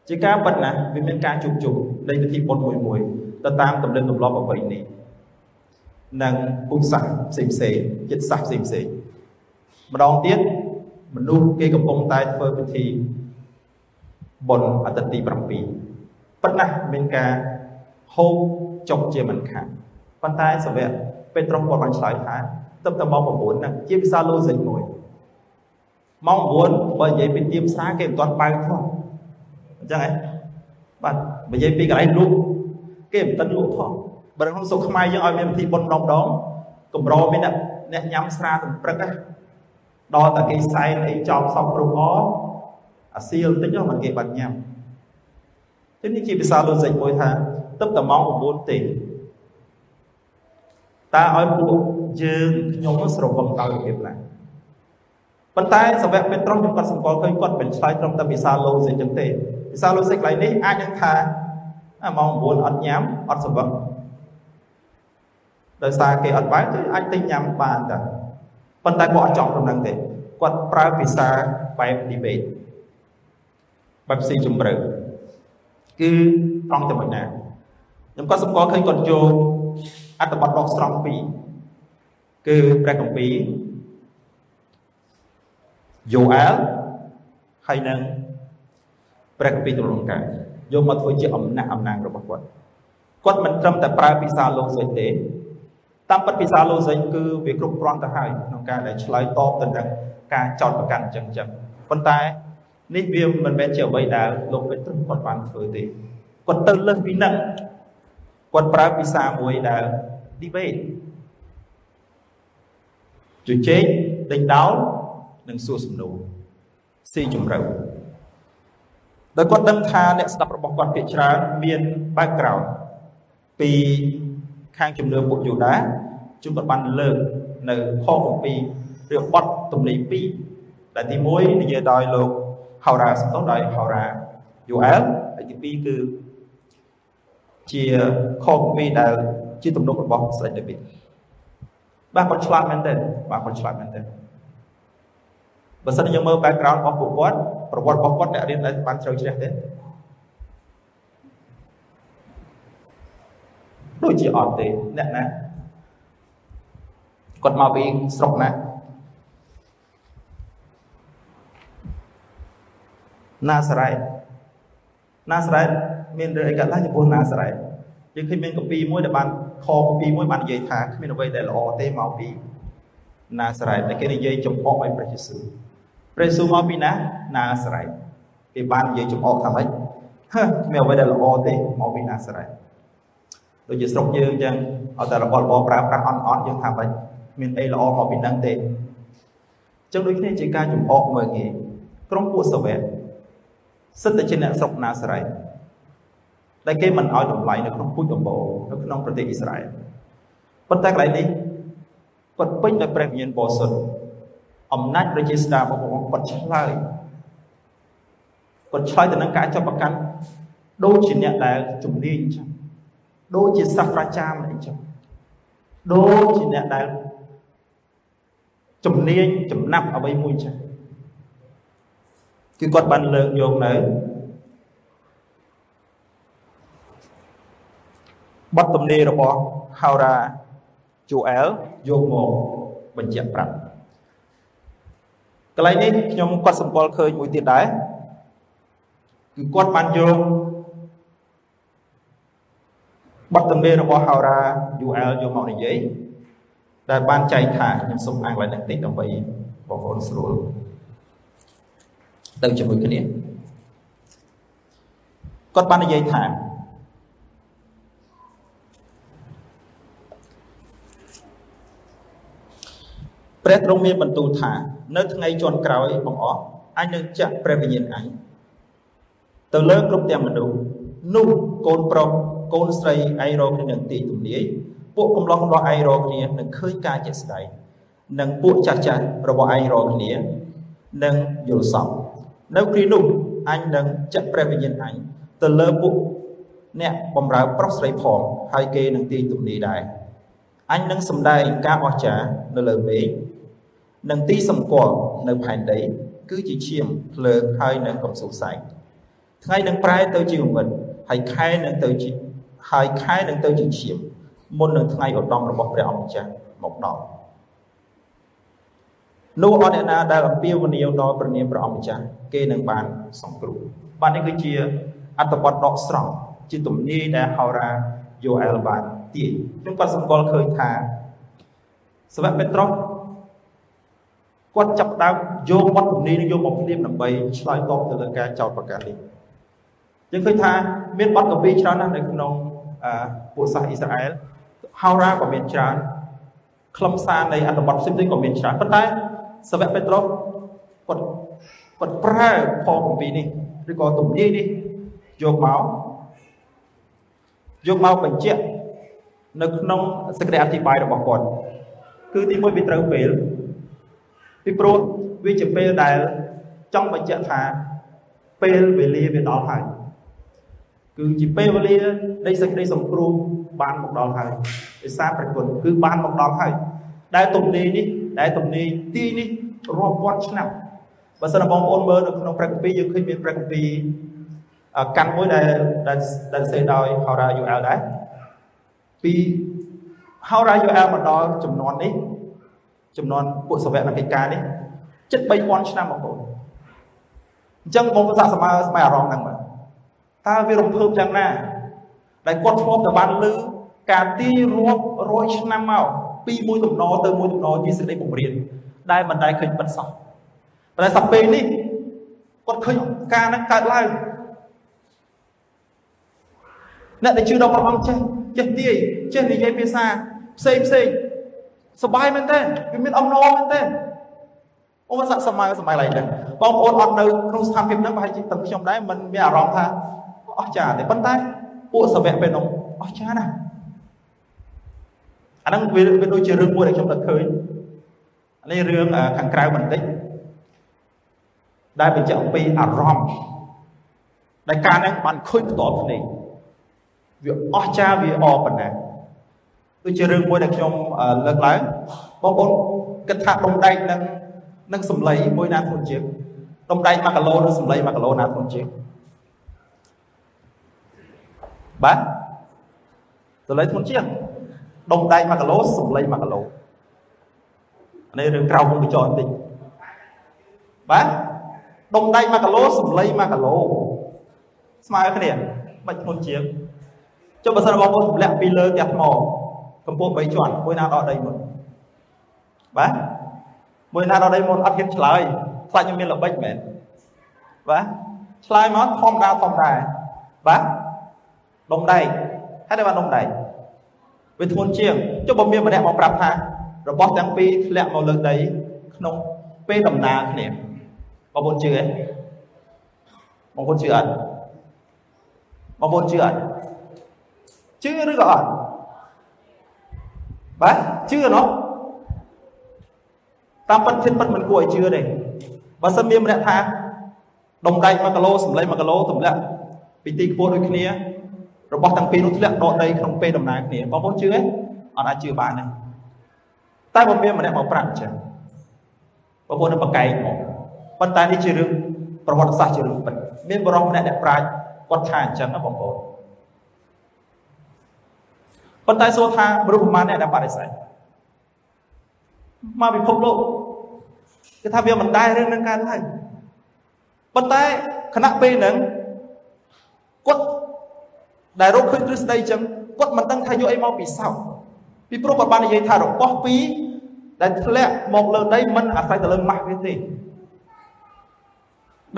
ជាការពិតណាវាមានការជួបជុំនៃពិធីបុណ្យមួយមួយទៅតាមទំនៀមទម្លាប់ប្រពៃណីនិងពុទ្ធសាសផ្សេងផ្សេងចិត្តសាសផ្សេងផ្សេងម្ដងទៀត មនុស្សគេកំពុងតែធ្វើពិធីបុណ្យអាទិត្យទី7ប៉ុន្តែមានការហូបចុកជាមិនខានប៉ុន្តែសាវកពេត្រុសគាត់បានឆ្លើយថាទៅតែម៉ោង9ហ្នឹងជាភាសាឡូសិកមួយម៉ោង9បើនិយាយពីទៀមស្រាគេមិនទាន់បើកផងអញ្ចឹងហ៎បាទបើនិយាយពីកន្លែងលក់គេមិនតិនលក់ផងបើក្នុងសុខខ្មែរយើងឲ្យមានពិធីបុណ្យម្ដងម្ដងកម្រមានអ្នកអ្នកញ៉ាំស្រាទាំងព្រឹក ដល់តែគេសែនអីចប់សពគ្រប់អអាសៀលតិចហ្នឹងគេបាត់ញ៉ាំទេនេះជាភាសាលូសិកមួយថាទឹកតែម៉ោង9ទេតើឲ្យពួកយើងខ្ញុំស្រវឹងដល់របៀបណាប៉ុន្តែសាវកពេត្រុសខ្ញុំគាត់សម្គាល់ឃើញគាត់មិនឆ្លើយត្រឹមតែភាសាលូសិកចឹងទេភាសាលូសិកកន្លែងនេះអាចនឹងថាម៉ោង9អត់ញ៉ាំអត់ស្រវឹងដោយសារគេអត់បានគឺអាចទិញញ៉ាំបានតែ ប៉ុន្តែគាត់អត់ចង់ប៉ុណ្ណឹងទេគាត់ប្រើភាសាបែប debate បែបស៊ីជម្រៅគឺត្រង់តែមួយណាខ្ញុំក៏សម្គាល់ឃើញគាត់យកអត្ថបទដកស្រង់ពីរគឺព្រះគម្ពីរយូអែលហើយនឹងព្រះគម្ពីរទូលង្ការយកមកធ្វើជាអំណាចអំណាងរបស់គាត់គាត់មិនត្រឹមតែប្រើភាសាលោកសិចទេ តាមពិតភាសាលោសិញគឺវាគ្រប់គ្រាន់ទៅហើយក្នុងការដែលឆ្លើយតបទៅនឹងការចោទប្រកាន់អញ្ចឹងអញ្ចឹងប៉ុន្តែនេះវាមិនមែនជាអ្វីដែលលោកពេត្រុសគាត់បានធ្វើទេគាត់ទៅលើសពីនឹងគាត់ប្រើភាសាមួយដែល debate ជជែកដេញដោលនិងសួរសំណួរស៊ីជម្រៅដោយគាត់ដឹងថាអ្នកស្ដាប់របស់គាត់ភាគច្រើនមាន background ពី ខាងជំនឿពួកយូដាជួនគាត់បានលើកនៅខ7ឬបទទំនី2ដែលទី1និយាយដោយលោកហោរាសំទោសដោយហោរាយូអែលហើយទី2គឺជាខ7ដែលជាទំនុករបស់ស្ដេចដាវីតបាទគាត់ឆ្លាតមែនទែនបាទគាត់ឆ្លាតមែនទែនបើសិនយើងមើល background របស់ពួកគាត់ប្រវត្តិរបស់គាត់អ្នករៀនបានជ្រៅជ្រះទេ ដូចជាអត់ទេអ្នកណាគាត់មកពីស្រុកណាណាសារ៉េតណាសារ៉េតមានរឿងអីកើតឡើងចំពោះណាសារ៉េតយើងឃើញមានកាពីមួយដែលបានខកាពីមួយបាននិយាយថាគ្មានអ្វីដែលល្អទេមកពីណាសារ៉េតតែគេនិយាយចំអកឲ្យព្រះយេស៊ូវព្រះយេស៊ូវមកពីណាណាសារ៉េតគេបាននិយាយចំអកថាម៉េចហឺគ្មានអ្វីដែលល្អទេមកពីណាសារ៉េត ដូចជាស្រុកយើងអញ្ចឹងឲ្យតែរបស់របរប្រើប្រាស់អន់អត់យើងថាម៉េចមានអីល្អមកពីនឹងទេអញ្ចឹងដូចគ្នាជាការចំអកមើលគេក្រុមពួកសាវកសិតតែជាអ្នកស្រុកណាសារ៉េតដែលគេមិនឲ្យតម្លៃនៅក្នុងពូជដំបូងនៅក្នុងប្រទេសអ៊ីស្រាអែលប៉ុន្តែកន្លែងនេះគាត់ពេញដោយព្រះវិញ្ញាណបរិសុទ្ធអំណាចប្រជាស្ដាររបស់គាត់គាត់ឆ្លើយគាត់ឆ្លើយទៅនឹងការចាប់ប្រកាន់ដូចជាអ្នកដែលជំនាញអញ្ចឹង ដូចជាសាស្ត្រាចារ្យអីចឹងដូចជាអ្នកដែលជំនាញចំណាប់អ្វីមួយចឹងគឺគាត់បានលើកយកនៅបទទំនាយរបស់ហោរាជូអែលយកមកបញ្ជាក់ប្រាប់កន្លែងនេះខ្ញុំគាត់សម្គាល់ឃើញមួយទៀតដែរគឺគាត់បានយក បទទំនាយរបស់ហោរា UL យកមកនិយាយដែលបានចែកថាខ្ញុំសូមអានឡើងនេះតិចដើម្បីបងប្អូនស្រួលទៅជាមួយគ្នាគាត់បាននិយាយថាព្រះទ្រង់មានបន្ទូលថា នៅថ្ងៃជាន់ក្រោយបងអស់អញនឹងចាក់ព្រះវិញ្ញាណអញទៅលើគ្រប់ទាំងមនុស្សនោះកូនប្រុស កូនស្រីឯងរកគ្នានឹងទីទំនាយពួកកំឡោះរបស់ឯងរកគ្នានឹងឃើញការជាក់ស្ដែងនិងពួកចាស់ចាស់របស់ឯងរកគ្នានឹងយល់សប្តិនៅគ្រានោះអញនឹងចាក់ព្រះវិញ្ញាណអញទៅលើពួកអ្នកបំរើប្រុសស្រីផងហើយគេនឹងទីទំនាយដែរអញនឹងសម្ដែងការអស្ចារ្យនៅលើមេឃនិងទីសម្គាល់នៅផែនដី គឺជាឈាមភ្លើងហើយនឹងកំសុសសែងថ្ងៃនឹងប្រែទៅជាងងឹតហើយខែនឹងទៅជា ហើយខែនឹងទៅជាឈាមមុននឹងថ្ងៃឧត្តមរបស់ព្រះអង្គម្ចាស់មកដល់នោះអត់អ្នកណាដែលអំពាវនាវដល់ព្រះនាមព្រះអង្គម្ចាស់គេនឹងបានសង្គ្រោះបាទនេះគឺជាអត្តបទដកស្រង់ជាទំនាយដែលហោរាយូអែលបានទាញខ្ញុំក៏សម្គាល់ឃើញថាសវៈពេត្រុសគាត់ចាប់ដើមយកបទទំនាយនេះយកមកភ្លាមដើម្បីឆ្លើយតបទៅលើការចោទប្រកាន់នេះយើងឃើញថាមានបទកពីច្រើនណាស់នៅក្នុង ពួកសាសអ៊ីស្រាអែលហោរាក៏មានច្រើនខ្លឹមសារនៃអត្ថបទផ្សេងៗក៏មានច្រើនប៉ុន្តែសាវកពេត្រុសគាត់គាត់ប្រើផលគម្ពីរនេះឬក៏ទំនាយនេះយកមកយកមកបញ្ជាក់នៅក្នុងសេចក្តីអធិប្បាយរបស់គាត់គឺទីមួយវាត្រូវពេលពីព្រោះវាជាពេលដែលចង់បញ្ជាក់ថាពេលវេលាវាដល់ហើយ គឺជាពេលវេលានៃសេចក្តីសង្គ្រោះបានមកដល់ហើយដោយសារព្រះគុណគឺបានមកដល់ហើយដែលទំនេរនេះដែលទំនេរទីនេះរាប់ពាន់ឆ្នាំបើសិនបងប្អូនមើលនៅក្នុងព្រះគម្ពីរយើងឃើញមានព្រះគម្ពីរកាន់មួយដែលដែលសេដោយហោរាយូអែលដែរពីហោរាយូអែលមកដល់ចំនួននេះចំនួនពួកសាវកនៃកិច្ចការនេះជិត3000ឆ្នាំបងប្អូនអញ្ចឹងបងប្អូនសាកស្មើស្មើអារម្មណ៍ហ្នឹងមើល តើវារំភើបយ៉ាងណា ដែលគាត់ធ្លាប់តែបានលើការទីរាប់រយឆ្នាំមកពីមួយដំណរទៅមួយដំណរជាសេចក្តីបំរៀនដែលមិនដែលឃើញបិទសោះតែសពេលនេះគាត់ឃើញការនឹងកើតឡើងអ្នកដែលជឿដល់ព្រះអង្គចេះចេះទាយចេះនិយាយភាសាផ្សេងផ្សេងសបាយមែនទេវាមានអំណរមែនទេអូនសាក់សម័យសម័យឡើយចឹងបងប្អូនអត់នៅក្នុងស្ថានភាពហ្នឹងប្រហែលជាទាំងខ្ញុំដែរមិនមានអារម្មណ៍ថា អស្ចារ្យទេប៉ុន្តែពួកសាវកពេលនោះអស្ចារ្យណាស់អាហ្នឹងវាវាដូចជារឿងមួយដែលខ្ញុំនឹកឃើញនេះរឿងខាងក្រៅបន្តិចដែលបញ្ជាក់អំពីអារម្មណ៍ដែលការហ្នឹងបានឃើញផ្ទាល់ភ្នែកវាអស្ចារ្យវាអប៉ុណ្ណាដូចជារឿងមួយដែលខ្ញុំលើកឡើងបងប្អូនគិតថាដុំដែកនឹងនឹងសម្លៃមួយណាធន់ជាងដុំដែក1គីឡូនិងសម្លៃ1គីឡូណាធន់ជាង បាទសម្លៃធន់ជាងដុំដែក1គីឡូសម្លៃ1គីឡូនេះរឿងក្រៅមុខបញ្ចបន្តិចបាទដុំដែក1គីឡូសម្លៃ1គីឡូស្មើគ្នាបាច់ធន់ជាងចុះបើសិនបងប្អូនទម្លាក់ពីលើផ្ទះថ្មកម្ពស់3ជាន់មួយណាដល់ដីមុនបាទមួយណាដល់ដីមុនអត់ហ៊ានឆ្លើយខ្លាចខ្ញុំមានល្បិចមែនបាទឆ្លើយមកធម្មតាធម្មតាបាទ ដុំដែកហើយតែបានដុំដែកវាធ្ងន់ជាងចុះបើមានម្នាក់មកប្រាប់ថារបស់ទាំងពីរធ្លាក់មកលើដីក្នុងពេលដំណើរគ្នាបងប្អូនជឿទេបងប្អូនជឿអត់បងប្អូនជឿអត់ជឿឬក៏អត់បាទជឿណោះតាមពិតចិត្តពិតមិនគួរឲ្យជឿទេបើសិនមានម្នាក់ថាដុំដែក1គីឡូសម្លេង1គីឡូទម្លាក់ពីទីខ្ពស់ដូចគ្នា របស់ទាំងពីរនោះធ្លាក់ដកដីក្នុងពេលដំណើរគ្នាបងប្អូនជឿទេអត់អាចជឿបានទេតែបើមានម្នាក់មកប្រាប់អញ្ចឹងបងប្អូននឹងបកកែកមកប៉ុន្តែនេះជារឿងប្រវត្តិសាស្ត្រជារឿងពិតមានបរិបទម្នាក់ដែលប្រាជ្ញគាត់ថាអញ្ចឹងណាបងប្អូនប៉ុន្តែសួរថាមនុស្សប្រមាណអ្នកដែលបដិសេធមកពិភពលោកគេថាវាមិនដែររឿងនឹងកើតហើយប៉ុន្តែគណៈពេលហ្នឹងគាត់ ដែលរកឃើញទ្រឹស្ដីអញ្ចឹងគាត់មិនដឹងថាយកអីមកពិសោធន៍ពីព្រោះគាត់បាននិយាយថារបស់ពីរដែលធ្លាក់មកលើដីមិនអាស្រ័យទៅលើម៉ាស់វាទេ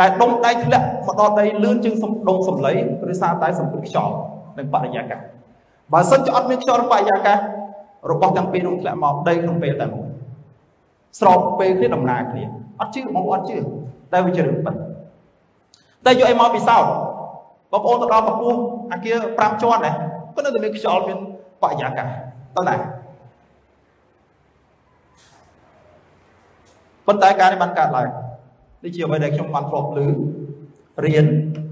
ដែលដុំដៃធ្លាក់មកដល់ដីលឿនជាងដុំសំឡីឬសារតែសម្ពុតខ្យល់និងបរិយាកាសបើសិនជាអត់មានខ្យល់បរិយាកាសរបស់ទាំងពីរនោះធ្លាក់មកដីក្នុងពេលតែមួយស្របពេលគ្នាដំណើរគ្នាអត់ជឿបងអត់ជឿតែវាជារឿងពិតតែយកអីមកពិសោធន៍ បងប្អូនទៅដល់កម្ពស់អាគារ5ជាន់ដែរក៏នៅតែមានខ្យល់មានបរិយាកាសទៅណាប៉ុន្តែការនេះបានកើតឡើងនេះជាអ្វីដែលខ្ញុំបានធ្លាប់ឮរៀន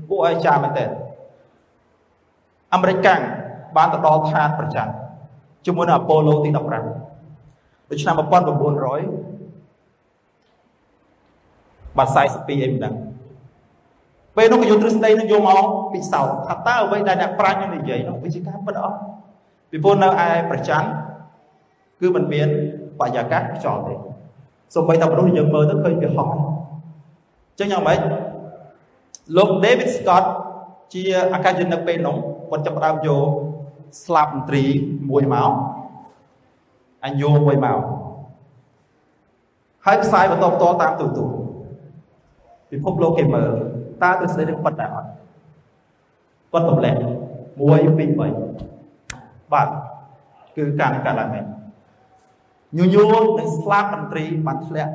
គួរឲ្យចាំមែនតើអាមេរិកកាំងបានទៅដល់ឋានប្រចាំជាមួយនឹងអាប៉ូឡូទី15នៅឆ្នាំ1900បាទ42អីមិនដឹង ពេលនោះក៏យកទ្រឹស្ដីនឹងយកមកពិសោធន៍ថាតើអ្វីដែលអ្នកប្រាជ្ញនឹងនិយាយនោះវាជាការពិតអត់ពីព្រោះនៅឯប្រច័នគឺมันមានបរិយាកាសខ្យល់ទេសូម្បីតែមនុស្សយើងមើលទៅឃើញវាហោះអញ្ចឹងយ៉ាងម៉េចលោក David Scott ជាអាកាសយានិកពេលនោះគាត់ចាប់ផ្ដើមយកស្លាប់មន្ត្រីមួយមកអញយកមួយមកហើយផ្សាយបន្តផ្ទាល់តាមទូទូពិភពលោកគេមើល តើទ្រឹស្ដីនឹងប៉ិតដែរអត់គាត់ទម្លាក់1 2 3បាទគឺការកាត់ឡើងមែនញញួរនិងស្លាប់មន្ត្រីបានធ្លាក់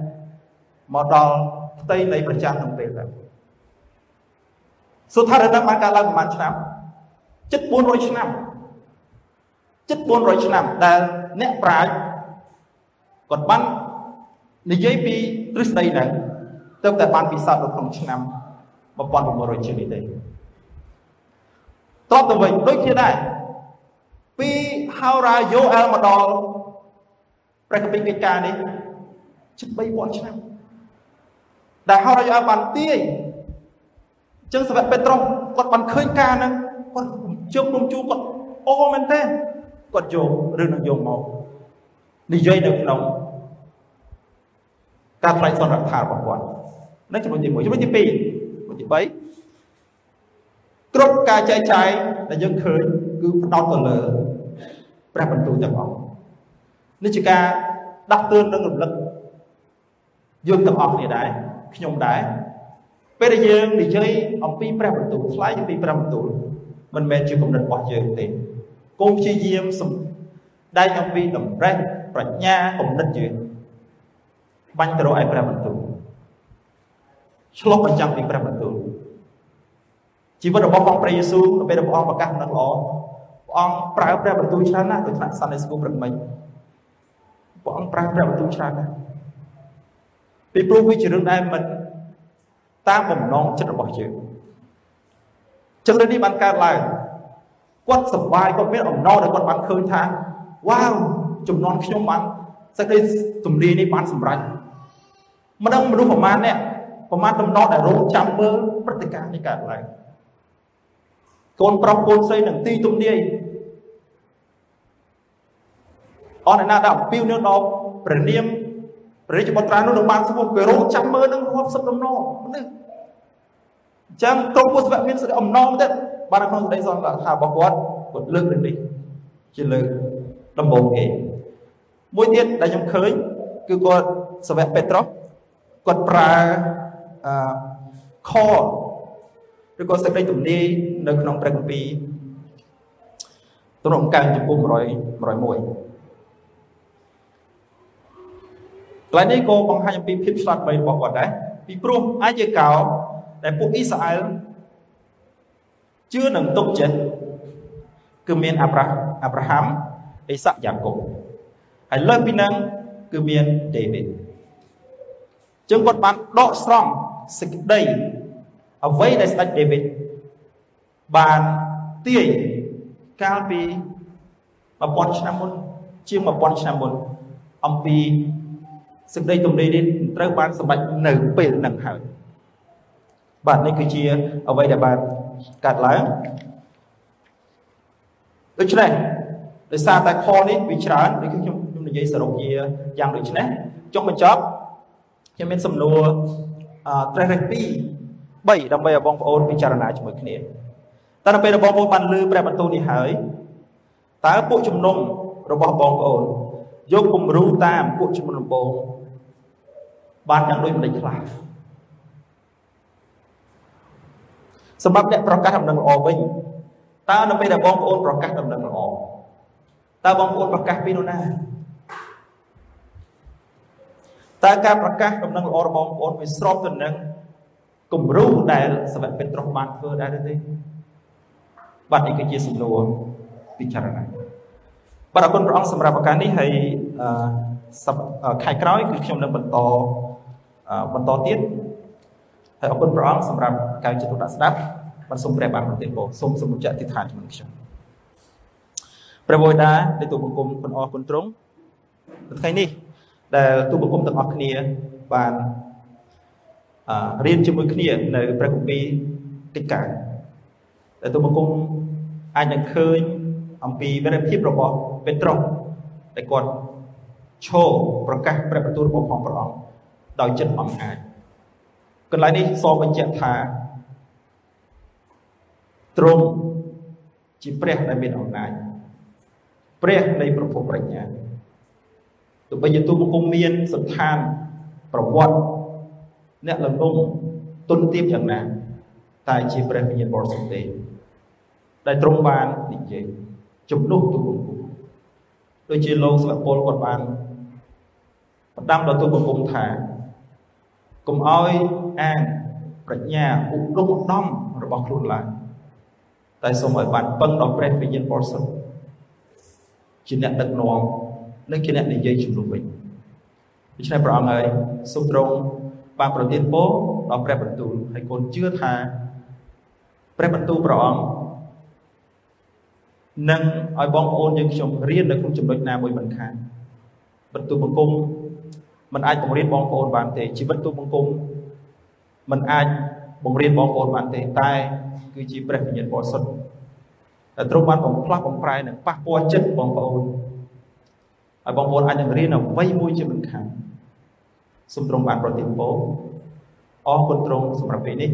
មកដល់ផ្ទៃនៃប្រជាក្នុងពេលហ្នឹងសុថារណៈបានកើតឡើងប្រហែលឆ្នាំជិត400ឆ្នាំជិត400ឆ្នាំដែលអ្នកប្រាជ្ញគាត់បាននិយាយពីទ្រឹស្ដីហ្នឹងទៅតែបានពិសោធន៍នៅក្នុងឆ្នាំ 1900ជានេះទេតបទៅវិញដូចគ្នាដែរពីហោរាយូអែលមកដល់ព្រះគម្ពីរកិច្ចការនេះជិត3000ឆ្នាំដែលហោរាយូអែលបានទាយចឹងសាវកពេត្រុសគាត់បានឃើញការហ្នឹងគាត់ជើងព្រមជួគាត់អូមែនទេគាត់យករឿងនឹងយកមកនិយាយនៅក្នុងការថ្លែងសន្និដ្ឋានរបស់គាត់នឹងចំណុចទី1ចំណុចទី2ចំណុច ទី3គ្រប់ការចែកចាយដែលយើងឃើញគឺផ្ដោតទៅលើព្រះបន្ទូលទាំងអស់នេះជាការដាស់តឿននិងរំលឹកយើងទាំងអស់គ្នាដែរខ្ញុំដែរពេលដែលយើងនិយាយអំពីព្រះបន្ទូលថ្លែងអំពីព្រះបន្ទូលមិនមែនជាគំនិតរបស់យើងទេកុំព្យាយាមសំដែងអំពីតម្រេះប្រាជ្ញាគំនិតយើងបាញ់ទៅរកឯព្រះបន្ទូល ឆ្លុះបញ្ចាំងពីព្រះបន្ទូលជីវិតរបស់ព្រះយេស៊ូវនៅពេលដែលព្រះអង្គប្រកាសដំណឹងល្អព្រះអង្គប្រើព្រះបន្ទូលច្រើនណាស់ដូចថ្នាក់សន្និសីទព្រឹកមិញព្រះអង្គប្រើព្រះបន្ទូលច្រើនណាស់ពីព្រោះវាជារឿងដែលមិនតាមបំណងចិត្តរបស់យើងចឹងរឿងនេះបានកើតឡើងគាត់សប្បាយគាត់មានអំណរដែលគាត់បានឃើញថាវ៉ាវចំនួនខ្ញុំបានសេចក្តីទំនាយនេះបានសម្រេចមិនដឹងមនុស្សប្រមាណអ្នក ប្រមាណដំណោដែលរងចាំមើលព្រឹត្តិការណ៍នេះកើតឡើងកូនប្រុសកូនស្រីនឹងទីទំនាយអរណាដល់អំពីវនឹងដល់ព្រះនាមព្រះរាជបុត្រានោះនឹងបានស្ពុះគេរងចាំមើលនឹងរាប់សិបដំណនេះអញ្ចឹងក្រុមពុទ្ធវៈមានសេចក្តីអំណរទៀតបាននៅក្នុងសេចក្តីសន្និដ្ឋានរបស់គាត់គាត់លើករឿងនេះជាលើកដំបូងគេមួយទៀតដែលខ្ញុំឃើញគឺគាត់សាវកពេត្រុសគាត់ប្រើ អឺខឬក៏សេចក្តីទំនាយនៅក្នុងព្រះគម្ពីរទំនុកកើចំពោះ100 101កន្លែងនេះក៏បង្ហាញអំពីភាពឆ្លាតវៃរបស់គាត់ដែរពីព្រោះអាចជាកោដែលពួកអ៊ីស្រាអែលជឿនឹងទុកចិត្តគឺមានអាប់រ៉ាអាប់រ៉ាហាំអេសាក់យ៉ាកុបហើយលើសពីនឹងគឺមានដេវីតចឹងគាត់បានដកស្រង់ សេចក្តីអ្វីដែលស្ដេចដេវីតបានទាយកាលពី1000ឆ្នាំមុនជាង1000ឆ្នាំមុនអំពីសេចក្តីទំនេរនេះត្រូវបានសម្រេចនៅពេលហ្នឹងហើយបាទនេះគឺជាអ្វីដែលបានកាត់ឡើងដូច្នេះដោយសារតែខនេះវាច្រើនដូចខ្ញុំខ្ញុំនិយាយសរុបជាយ៉ាងដូចនេះចុងបញ្ចប់ខ្ញុំមានសំណួរអឺ ត្រេះរេ2 3ដើម្បីឲ្យបងប្អូនពិចារណាជាមួយគ្នាតើនៅពេលដែលបងប្អូនបានលើព្រះបន្ទូលនេះហើយតើពួកជំនុំរបស់បងប្អូនយកគំរូតាមពួកជំនុំដំបូងបានយ៉ាងដូចម្ដេចខ្លះសម្រាប់អ្នកប្រកាសដំណឹងល្អវិញតើនៅពេលដែលបងប្អូនប្រកាសដំណឹងល្អតើបងប្អូនប្រកាសពីនរណា តើការប្រកាសដំណឹងល្អរបស់បងប្អូនវាស្របទៅនឹងគំរូដែលសាវកពេត្រុសបានធ្វើដែរទេបាទនេះគឺជាសំណួរពិចារណាបាទអរគុណព្រះអង្គសម្រាប់ឱកាសនេះហើយខែក្រោយគឺខ្ញុំនឹងបន្តបន្តទៀតហើយអរគុណព្រះអង្គសម្រាប់ការចិត្តទុកដាក់ស្ដាប់បាទសូមព្រះបានប្រទានពរសូមសម្ពុជៈតិដ្ឋានជាមួយខ្ញុំព្រះវេដាដែលទូបង្គំគុណអរគុណទ្រង់ថ្ងៃនេះ ដែលទូបង្គំទាំងអស់គ្នាបានរៀនជាមួយគ្នានៅព្រះគម្ពីរកិច្ចការដែលទូបង្គំអាចនឹងឃើញអំពីវិរិយភាពរបស់ពេត្រុសដែលគាត់ឈរប្រកាសព្រះបន្ទូលរបស់ផងព្រះអង្គដោយចិត្តអំអាចកន្លែងនេះសរបញ្ជាក់ថាទ្រង់ជាព្រះដែលមានអំណាចព្រះនៃប្រភពប្រាជ្ញា ទោះបីជាទូបង្គំមានសន្តានប្រវត្តិអ្នកលំងទុនទៀបយ៉ាងណា តែជាព្រះវិញ្ញាណបរិសុទ្ធទេដែលទ្រង់បាននិយាយជំនួសទូបង្គំដូចជាលោកស្លាពលគាត់បានផ្ដាំដល់ទូបង្គំថាកុំឲ្យអានប្រាជ្ញាឧត្តមឧត្តមរបស់ខ្លួនឡើយតែសូមឲ្យបានពឹងដល់ព្រះវិញ្ញាណបរិសុទ្ធជាអ្នកដឹកនាំ និងជាអ្នកនិយាយជំនួសវិញដូច្នេះព្រះអង្គហើយសូមទ្រង់បានប្រទានពរដល់ព្រះបន្ទូលហើយកូនជឿថាព្រះបន្ទូលព្រះអង្គនឹងឲ្យបងប្អូនយើងខ្ញុំរៀននៅក្នុងចំណុចណាមួយមិនខានបន្ទូលបង្គំมันអាចបង្រៀនបងប្អូនបានទេជីវិតទូបង្គំมันអាចបង្រៀនបងប្អូនបានទេតែ គឺជាព្រះវិញ្ញាណបរិសុទ្ធតែទ្រង់បានបំផ្លាស់បំប្រែនិងប៉ះពាល់ចិត្តបងប្អូន ហើយបងប្អូនអាចនឹងរៀនអ្វីមួយជាមិនខានសូមទ្រង់បានប្រទានពរអរគុណទ្រង់សម្រាប់ពេលនេះ